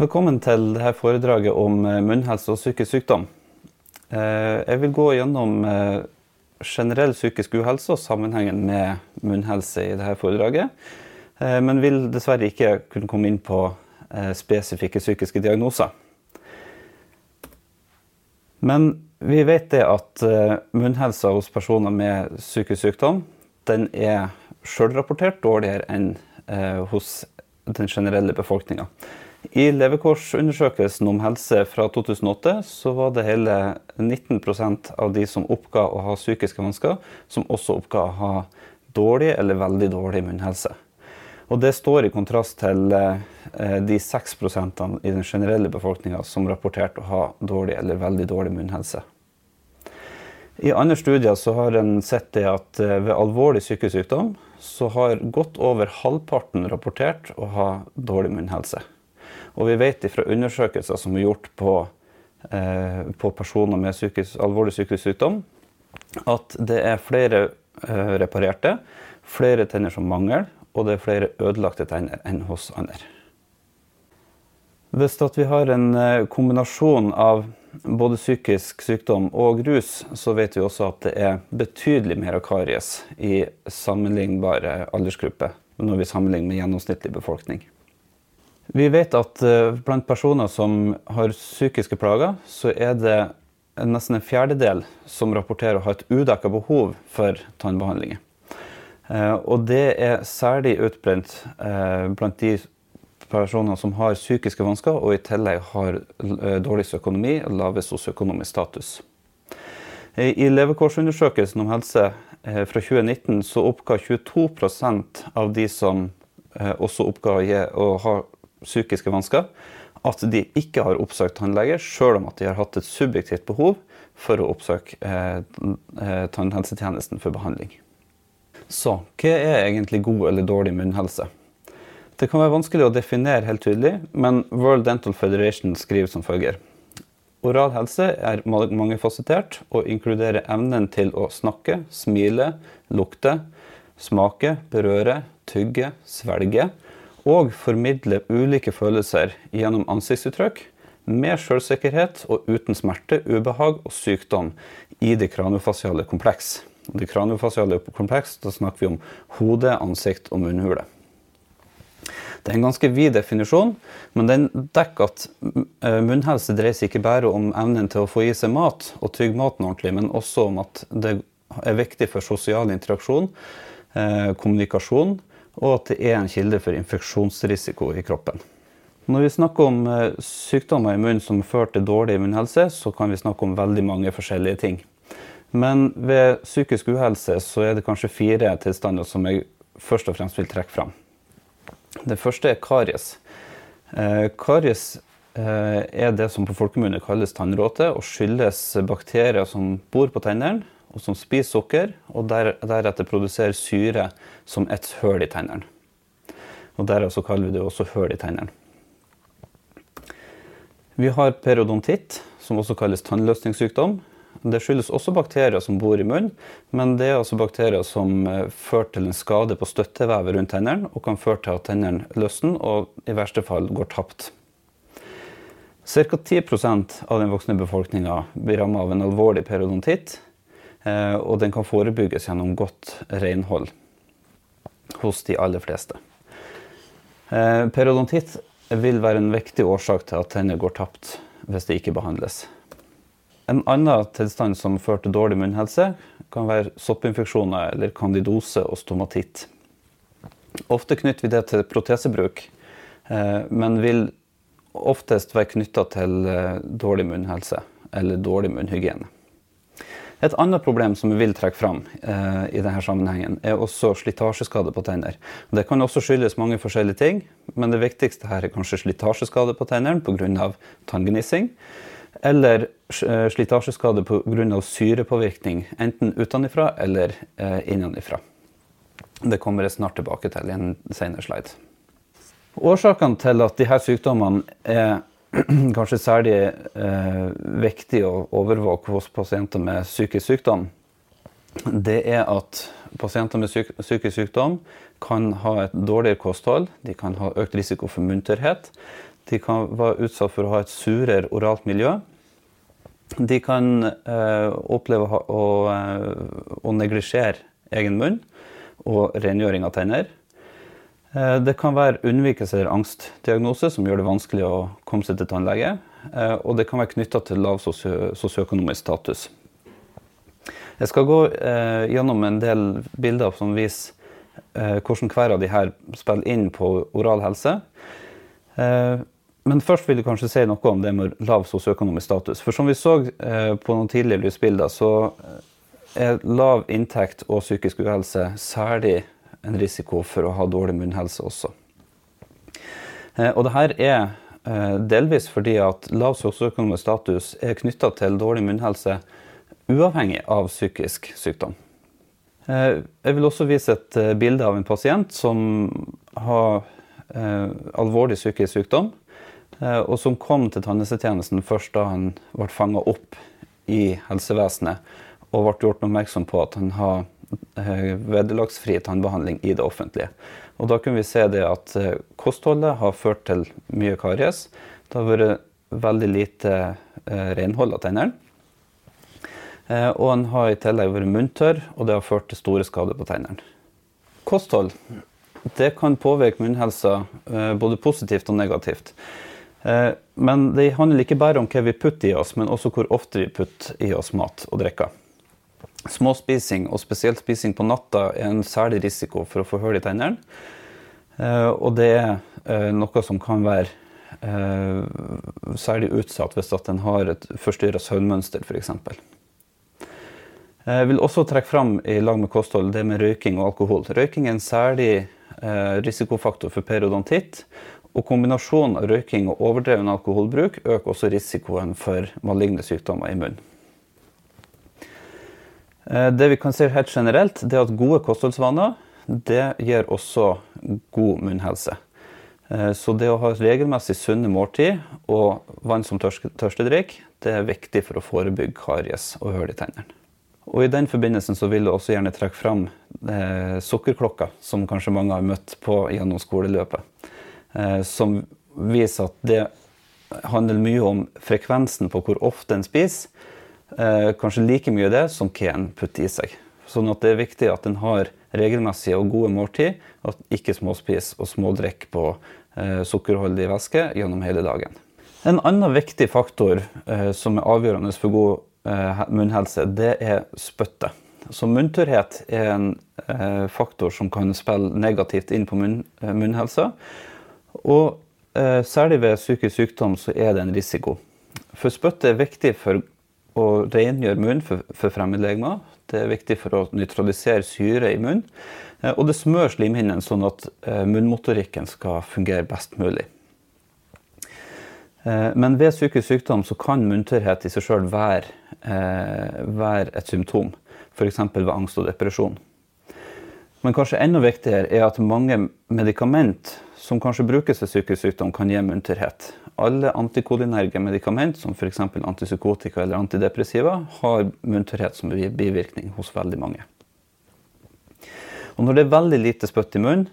Velkommen til dette foredraget om eh, munnhelse og psykisk sykdom. Eh, jeg vil gå gjennom eh, generell psykisk uhelse og sammenhengen med munnhelse i dette foredraget. Men vil dessverre ikke kunne komme inn på spesifikke psykiske diagnoser. Men vi vet det at munnhelsa hos personer med psykisk sykdom den er sjølrapportert dårligere enn hos den generelle befolkninga. I levekårsundersøkelsen om helse fra 2008 så var det hele 19% av de som oppga å ha psykiske vansker, som også oppga å ha dårlig eller veldig dårlig munnhelse. Og Det står i kontrast til eh, de 6 i den generelle befolkninga som rapporterte å ha dårlig eller veldig dårlig munnhelse. I andre studier så har en sett det at eh, ved alvorlig psykisk så har godt over halvparten rapportert å ha dårlig munnhelse. Og vi vet fra undersøkelser som er gjort på, eh, på personer med psykisk, alvorlig sykehussykdom, at det er flere eh, reparerte, flere tenner som mangler, og det er flere ødelagte tenner enn hos andre. Hvis vi har en eh, kombinasjon av både psykisk sykdom og rus, så vet vi også at det er betydelig mer karies i sammenlignbare aldersgrupper når vi sammenligner med gjennomsnittlig befolkning. Vi vet at eh, blant personer som har psykiske plager, så er det nesten en fjerdedel som rapporterer å ha et udekka behov for tannbehandlinger. Eh, og det er særlig utbrent eh, blant de personer som har psykiske vansker og i tillegg har dårligst økonomi og lavest sosioøkonomisk status. I levekårsundersøkelsen om helse fra 2019 så oppga 22% av de som også oppga å ha psykiske vansker, at de ikke har oppsøkt tannlege, sjøl om at de har hatt et subjektivt behov for å oppsøke eh, eh, tannhelsetjenesten for behandling. Så hva er egentlig god eller dårlig munnhelse? Det kan være vanskelig å definere helt tydelig, men World Dental Federation skriver som følger. Oral helse er mangefasettert og inkluderer evnen til å snakke, smile, lukte, smake, berøre, tygge, svelge og formidle ulike følelser gjennom ansiktsuttrykk med selvsikkerhet og uten smerte, ubehag og sykdom i det kraniofasiale kompleks. Det kraniofasiale kompleks, da snakker vi om hode, ansikt og munnhule. Det er en ganske vid definisjon, men den dekker at eh, munnhelse dreier seg ikke bare om evnen til å få i seg mat og tygge maten ordentlig, men også om at det er viktig for sosial interaksjon, eh, kommunikasjon og at det er en kilde for infeksjonsrisiko i kroppen. Når vi snakker om eh, sykdommer i munnen som fører til dårlig munnhelse, så kan vi snakke om veldig mange forskjellige ting. Men ved psykisk uhelse så er det kanskje fire tilstander som jeg først og fremst vil trekke fram. Det første er karies. Eh, karies eh, er det som på folkemunne kalles tannråte, og skyldes bakterier som bor på tennene og som spiser sukker, og der, deretter produserer syre som et høl i tennene. Og Derav kaller vi det også høl i tennene. Vi har periodontitt, som også kalles tannløsningssykdom. Det skyldes også bakterier som bor i munnen, men det er altså bakterier som eh, fører til en skade på støttevevet rundt tennene, og kan føre til at tennene løsner og i verste fall går tapt. Ca. 10% av den voksne befolkninga blir rammet av en alvorlig periodontitt, Eh, og den kan forebygges gjennom godt renhold hos de aller fleste. Eh, periodontitt vil være en viktig årsak til at tenner går tapt hvis det ikke behandles. En annen tilstand som fører til dårlig munnhelse, kan være soppinfeksjoner eller kandidose og stomatitt. Ofte knytter vi det til protesebruk, eh, men vil oftest være knytta til dårlig munnhelse eller dårlig munnhygiene. Et annet problem som vi vil trekke fram eh, i denne sammenhengen, er også slitasjeskade på tenner. Det kan også skyldes mange forskjellige ting, men det viktigste her er kanskje slitasjeskade på tennene pga. tanngnissing. Eller eh, slitasjeskade pga. syrepåvirkning, enten utenfra eller eh, innenfra. Det kommer jeg snart tilbake til i en senere slide. Årsakene til at disse sykdommene er kanskje særlig eh, viktig å overvåke hos pasienter med psykisk sykdom, det er at pasienter med psyk psykisk sykdom kan ha et dårligere kosthold, de kan ha økt risiko for munterhet, De kan være utsatt for å ha et surere oralt miljø. De kan eh, oppleve å, å, eh, å neglisjere egen munn og rengjøring av tenner. Eh, det kan være unnvikelse eller angstdiagnose som gjør det vanskelig å komme seg til tannlege. Eh, og det kan være knytta til lav sosioøkonomisk status. Jeg skal gå eh, gjennom en del bilder som viser hvordan hver av de her spiller inn på oral helse. Men først vil du kanskje si noe om det med lav sosioøkonomisk status. For som vi så på noen tidligere lysbilder, så er lav inntekt og psykisk uhelse særlig en risiko for å ha dårlig munnhelse også. Og det her er Eh, delvis fordi at lav sosioøkonomisk status er knytta til dårlig munnhelse uavhengig av psykisk sykdom. Eh, jeg vil også vise et eh, bilde av en pasient som har alvorlig psykisk sykdom, og som kom til tannhelsetjenesten først da han ble fanga opp i helsevesenet og ble gjort oppmerksom på at han har vederlagsfri tannbehandling i det offentlige. Og da kunne vi se det at eh, kostholdet har ført til mye karies. Det har vært veldig lite eh, renhold av tennene. Eh, og han har i tillegg vært munntørr, og det har ført til store skader på tennene. Kosthold det kan påvirke munnhelsa både positivt og negativt. Men det handler ikke bare om hva vi putter i oss, men også hvor ofte vi putter i oss mat og drikker. Småspising, og spesielt spising på natta, er en særlig risiko for å få hull i tennene. Eh, og det er eh, noe som kan være eh, særlig utsatt hvis at en har et forstyrra søvnmønster, f.eks. Jeg vil også trekke fram i lag med kosthold det med røyking og alkohol. Røyking er en særlig risikofaktor for periodontitt. Og kombinasjonen av røyking og overdreven alkoholbruk øker også risikoen for maligne sykdommer i munnen. Eh, det vi kan si helt generelt, er at gode kostholdsvaner det gir også god munnhelse. Eh, så det å ha regelmessig sunne måltid og vann som tørstedrikk, det er viktig for å forebygge karies og hull i tennene. Og I den forbindelsen så vil jeg også gjerne trekke fram eh, sukkerklokka, som kanskje mange har møtt på gjennom skoleløpet. Eh, som viser at det handler mye om frekvensen på hvor ofte en spiser, eh, kanskje like mye det som hva en putter i seg. Sånn at det er viktig at en har regelmessige og gode måltid, og ikke småspis og smådrikk på eh, sukkerholdig væske gjennom hele dagen. En annen viktig faktor som er avgjørende for god munnhelse, det er spyttet. Så munntørrhet er en faktor som kan spille negativt inn på munn, munnhelsa. Og eh, særlig ved psykisk sykdom så er det en risiko. For spyttet er viktig for å rengjøre munnen for, for fremmedlegemer. Det er viktig for å nøytralisere syre i munnen. Eh, og det smører slimhinnen sånn at eh, munnmotorikken skal fungere best mulig. Eh, men ved psykisk sykdom så kan munntørrhet i seg sjøl være, være, et symptom. F.eks. ved angst og depresjon. Men kanskje enda viktigere er at mange medikament som kanskje brukes ved psykisk sykdom, kan gi munterhet. Alle antikodinerge medikament, som f.eks. antipsykotika eller antidepressiva, har munterhet som bivirkning hos veldig mange. Og når det er veldig lite spytt i munnen,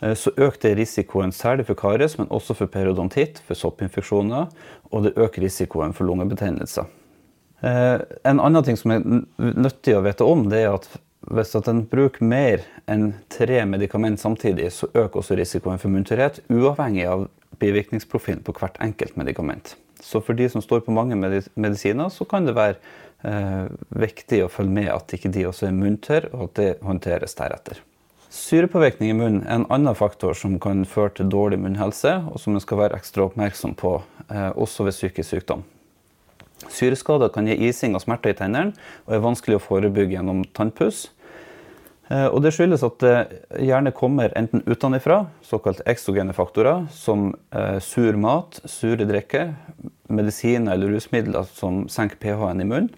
eh, så øker det risikoen særlig for karies, men også for periodontitt, for soppinfeksjoner, og det øker risikoen for lungebetennelser. Eh, en annen ting som er nyttig å vite om, det er at hvis en bruker mer enn tre medikament samtidig, så øker også risikoen for munntørrhet, uavhengig av bivirkningsprofilen på hvert enkelt medikament. Så for de som står på mange medisiner, så kan det være eh, viktig å følge med at ikke de også er munntørre, og at det håndteres deretter. Syrepåvirkning i munnen er en annen faktor som kan føre til dårlig munnhelse, og som en skal være ekstra oppmerksom på, eh, også ved psykisk sykdom. Syreskader kan gi ising og smerter i tennene, og er vanskelig å forebygge gjennom tannpuss. Eh, og det skyldes at det gjerne kommer enten utenfra, såkalt eksogene faktorer, som eh, sur mat, sure drikker, medisiner eller rusmidler som senker pH-en i munnen.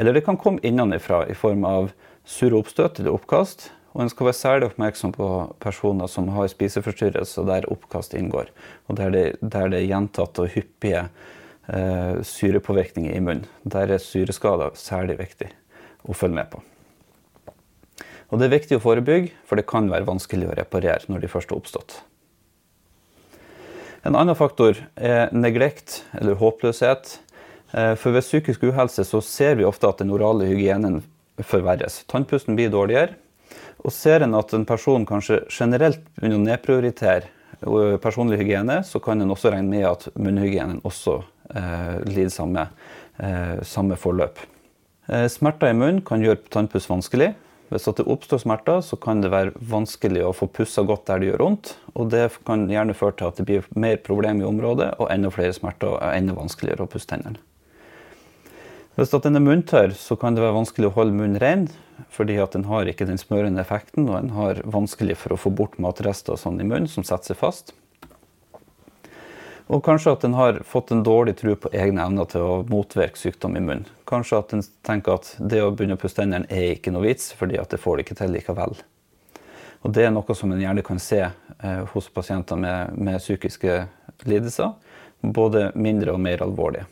Eller det kan komme innenfra i form av sure oppstøt eller oppkast. Og en skal være særlig oppmerksom på personer som har spiseforstyrrelser der oppkast inngår, og der det, der det er gjentatte og hyppige eh, syrepåvirkninger i munnen. Der er syreskader særlig viktig å følge med på. Og det er viktig å forebygge, for det kan være vanskelig å reparere når de først har oppstått. En annen faktor er neglekt eller håpløshet. Eh, for ved psykisk uhelse så ser vi ofte at den orale hygienen forverres. Tannpusten blir dårligere. Og ser en at en person kanskje generelt begynner å nedprioritere eh, personlig hygiene, så kan en også regne med at munnhygienen også eh, lider samme, eh, samme forløp. Eh, smerter i munnen kan gjøre tannpuss vanskelig. Hvis det oppstår smerter, så kan det være vanskelig å få pussa godt der det gjør vondt. Og det kan gjerne føre til at det blir mer problem i området, og enda flere smerter og enda vanskeligere å pusse tennene. Hvis den er munntørr, så kan det være vanskelig å holde munnen ren, fordi at den har ikke den smørende effekten, og en har vanskelig for å få bort matrester sånn i munnen som setter seg fast. Og kanskje at en har fått en dårlig tro på egne evner til å motvirke sykdom i munnen. Kanskje at en tenker at det å begynne å pusse tennene er ikke noe vits, fordi at det får det ikke til likevel. Og det er noe som en gjerne kan se eh, hos pasienter med, med psykiske lidelser, både mindre og mer alvorlige.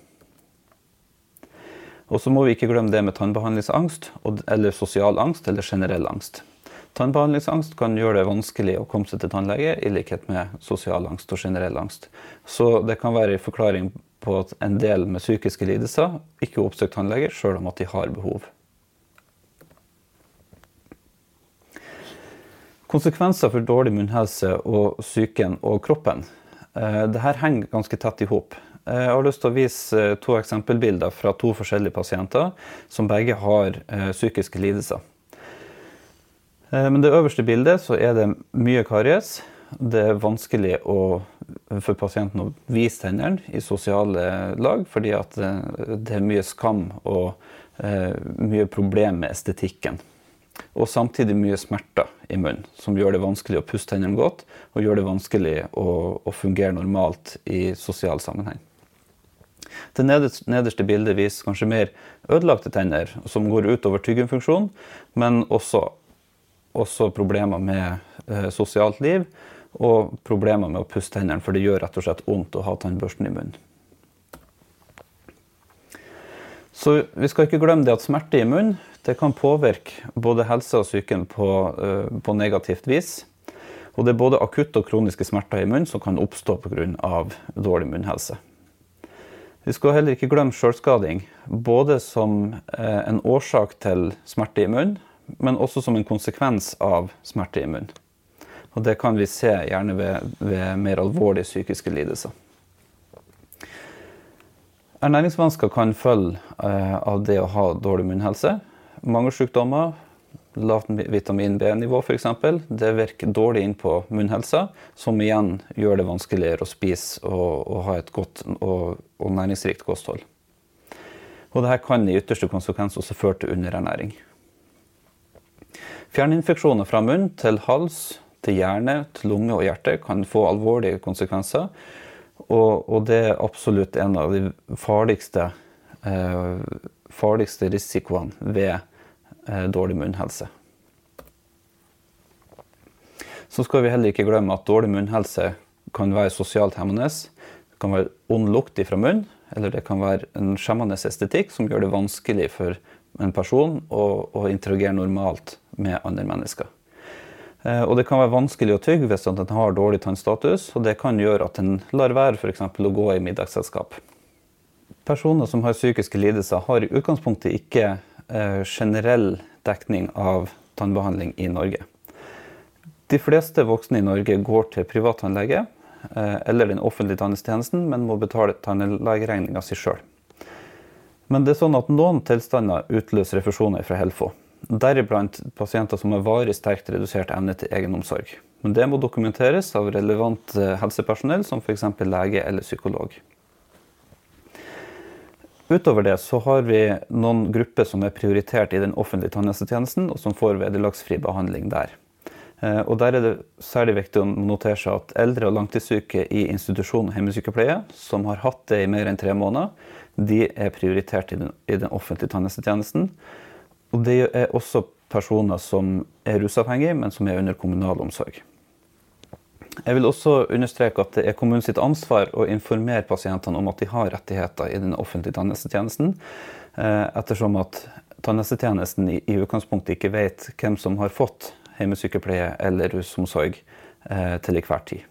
Og så må vi ikke glemme det med tannbehandlingsangst, eller sosial angst eller generell angst. Tannbehandlingsangst kan gjøre det vanskelig å komme seg til tannlege, i likhet med sosial angst og generell angst. Så det kan være en forklaring på at en del med psykiske lidelser ikke oppsøker tannlege, sjøl om at de har behov. Konsekvenser for dårlig munnhelse og psyken og kroppen. Eh, Dette henger ganske tett i hop. Eh, jeg har lyst til å vise eh, to eksempelbilder fra to forskjellige pasienter som begge har psykiske lidelser. Men det øverste bildet så er det mye karies. Det er vanskelig å, for pasienten å vise tennene i sosiale lag, fordi det er mye skam og mye problem med estetikken. Og samtidig mye smerter i munnen, som gjør det vanskelig å pusse tennene godt, og gjør det vanskelig å, å fungere normalt i sosial sammenheng. Det nederste bildet viser kanskje mer ødelagte tenner, som går utover tyggumfunksjonen, men også, også, problemer med eh, sosialt liv og problemer med å pusse tennene, for det gjør rett og slett vondt å ha tannbørsten i munnen. Så vi skal ikke glemme det at smerte i munnen det kan påvirke både helse og psyken på, uh, på negativt vis. Og det er både akutte og kroniske smerter i munnen som kan oppstå pga. dårlig munnhelse. Vi skal heller ikke glemme sjølskading, både som eh, en årsak til smerte i munnen, men også som en konsekvens av smerte i munnen. Og det kan vi se gjerne ved, ved mer alvorlige psykiske lidelser. Ernæringsvansker kan følge eh, av det å ha dårlig munnhelse. Mange sykdommer lavt vitamin B-nivå f.eks. Det virker dårlig inn på munnhelsa, som igjen gjør det vanskeligere å spise og, og ha et godt og, og næringsrikt kosthold. Og dette kan i ytterste konsekvens også føre til underernæring. Fjerninfeksjoner fra munn til hals, til hjerne, til lunge og hjerte kan få alvorlige konsekvenser. Og, og det er absolutt en av de farligste, eh, farligste risikoene ved Eh, dårlig munnhelse. Så skal vi heller ikke glemme at dårlig munnhelse kan være sosialt hemmende. Det kan være ond lukt fra munnen, eller det kan være en skjemmende estetikk som gjør det vanskelig for en person og, og interagere normalt med andre mennesker. Eh, og det kan være vanskelig å tygge hvis en har dårlig tannstatus, og det kan gjøre at en lar være f.eks. å gå i middagsselskap. Personer som har psykiske lidelser, har i utgangspunktet ikke Eh, generell dekning av tannbehandling i Norge. De fleste voksne i Norge går til privattannlege eh, eller den offentlige tannhelsetjenesten, men må betale tannlegeregninga si sjøl. Men det er sånn at noen tilstander utløser refusjoner fra Helfo. Deriblant pasienter som har varig sterkt redusert evne til egenomsorg. Men det må dokumenteres av relevant eh, helsepersonell, som f.eks. lege eller psykolog. Utover det så har vi noen grupper som er prioritert i den offentlige tannhelsetjenesten, og som får vederlagsfri behandling der. Eh, og Der er det særlig viktig å notere seg at eldre og langtidssyke i institusjon og hjemmesykepleie, som har hatt det i mer enn tre måneder, de er prioritert i den, i den offentlige tannhelsetjenesten. Og det er også personer som er rusavhengige, men som er under kommunal omsorg. Jeg vil også understreke at det er kommunen sitt ansvar å informere pasientene om at de har rettigheter i den offentlige tannhelsetjenesten, eh, ettersom at tannhelsetjenesten i utgangspunktet ikke vet hvem som har fått hjemmesykepleie eller rusomsorg eh, til enhver tid.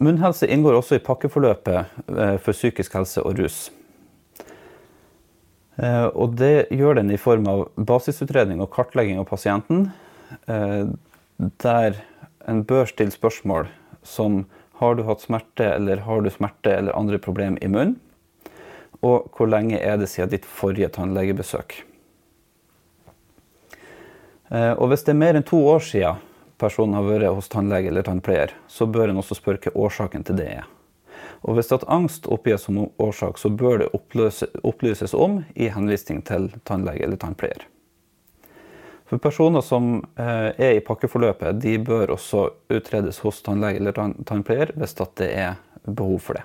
Munnhelse inngår også i pakkeforløpet for psykisk helse og rus. Og det gjør den i form av basisutredning og kartlegging av pasienten, der en bør stille spørsmål som har du hatt smerte, eller har du smerte eller andre problemer i munnen? Og hvor lenge er det siden ditt forrige tannlegebesøk? Eh, og hvis det er mer enn to år siden personen har vært hos tannlege eller tannpleier, så bør en også spørre hva årsaken til det er. Og hvis det angst oppgis som årsak, så bør det opplyses om i henvisning til tannlege eller tannpleier. For personer som eh, er i pakkeforløpet, de bør også utredes hos tannlege eller tannpleier hvis det er behov for det.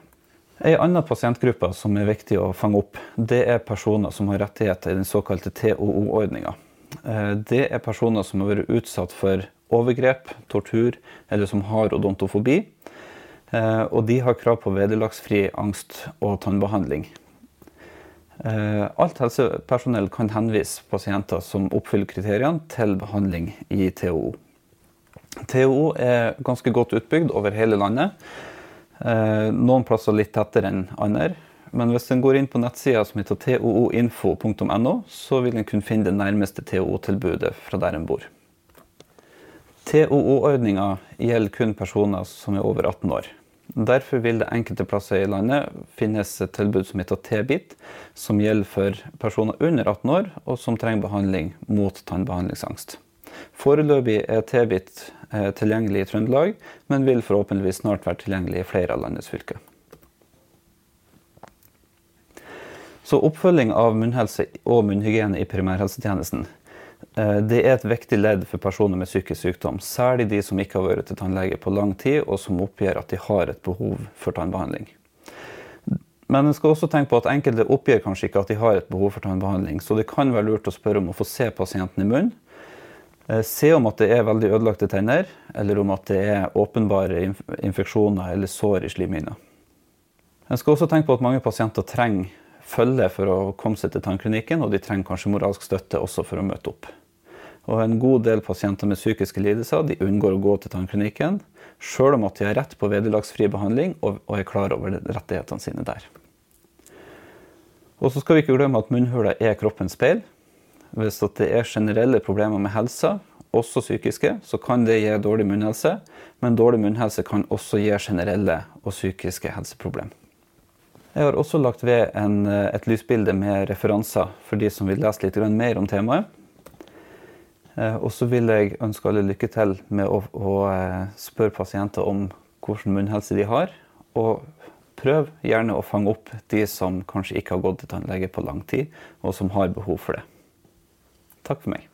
En annen pasientgruppe som er viktig å fange opp, det er personer som har rettigheter i den såkalte TOO-ordninga. Eh, det er personer som har vært utsatt for overgrep, tortur eller som har odontofobi. Eh, og de har krav på vederlagsfri angst- og tannbehandling. Eh, alt helsepersonell kan henvise pasienter som oppfyller kriteriene, til behandling i TOO. TOO er ganske godt utbygd over hele landet. Noen plasser litt tettere enn andre. Men hvis en går inn på nettsida som heter tooinfo.no, så vil en kunne finne det nærmeste TOO-tilbudet fra der en bor. TOO-ordninga gjelder kun personer som er over 18 år. Derfor vil det enkelte plasser i landet finnes et tilbud som heter T-bit, som gjelder for personer under 18 år og som trenger behandling mot tannbehandlingsangst. Foreløpig er T-bit eh, tilgjengelig i Trøndelag, men vil forhåpentligvis snart være tilgjengelig i flere av landets fylker. Så oppfølging av munnhelse og munnhygiene i primærhelsetjenesten Eh, det er et viktig ledd for personer med psykisk sykdom, særlig de som ikke har vært til tannlege på lang tid, og som oppgir at de har et behov for tannbehandling. Men en skal også tenke på at enkelte oppgir kanskje ikke at de har et behov for tannbehandling, så det kan være lurt å spørre om å få se pasienten i munnen. Eh, se om at det er veldig ødelagte tenner, eller om at det er åpenbare infeksjoner eller sår i slimhinna. En skal også tenke på at mange pasienter trenger følge for å komme seg til tannklinikken, og de trenger kanskje moralsk støtte også for å møte opp. Og En god del pasienter med psykiske lidelser de unngår å gå til tannklinikken, sjøl om at de har rett på vederlagsfri behandling og, er klar over rettighetene sine der. Og så skal vi ikke glemme at munnhula er kroppens speil. Hvis det er generelle problemer med helsa, også psykiske, så kan det gi dårlig munnhelse. Men dårlig munnhelse kan også gi generelle og psykiske helseproblemer. Jeg har også lagt ved en, eh, et lysbilde med referanser for de som vil lese litt mer om temaet. Eh, og så vil jeg ønske alle lykke til med å, å eh, spørre pasienter om hvilken munnhelse de har. Og prøv gjerne å fange opp de som kanskje ikke har gått til tannlege på lang tid, og som har behov for det. Takk for meg.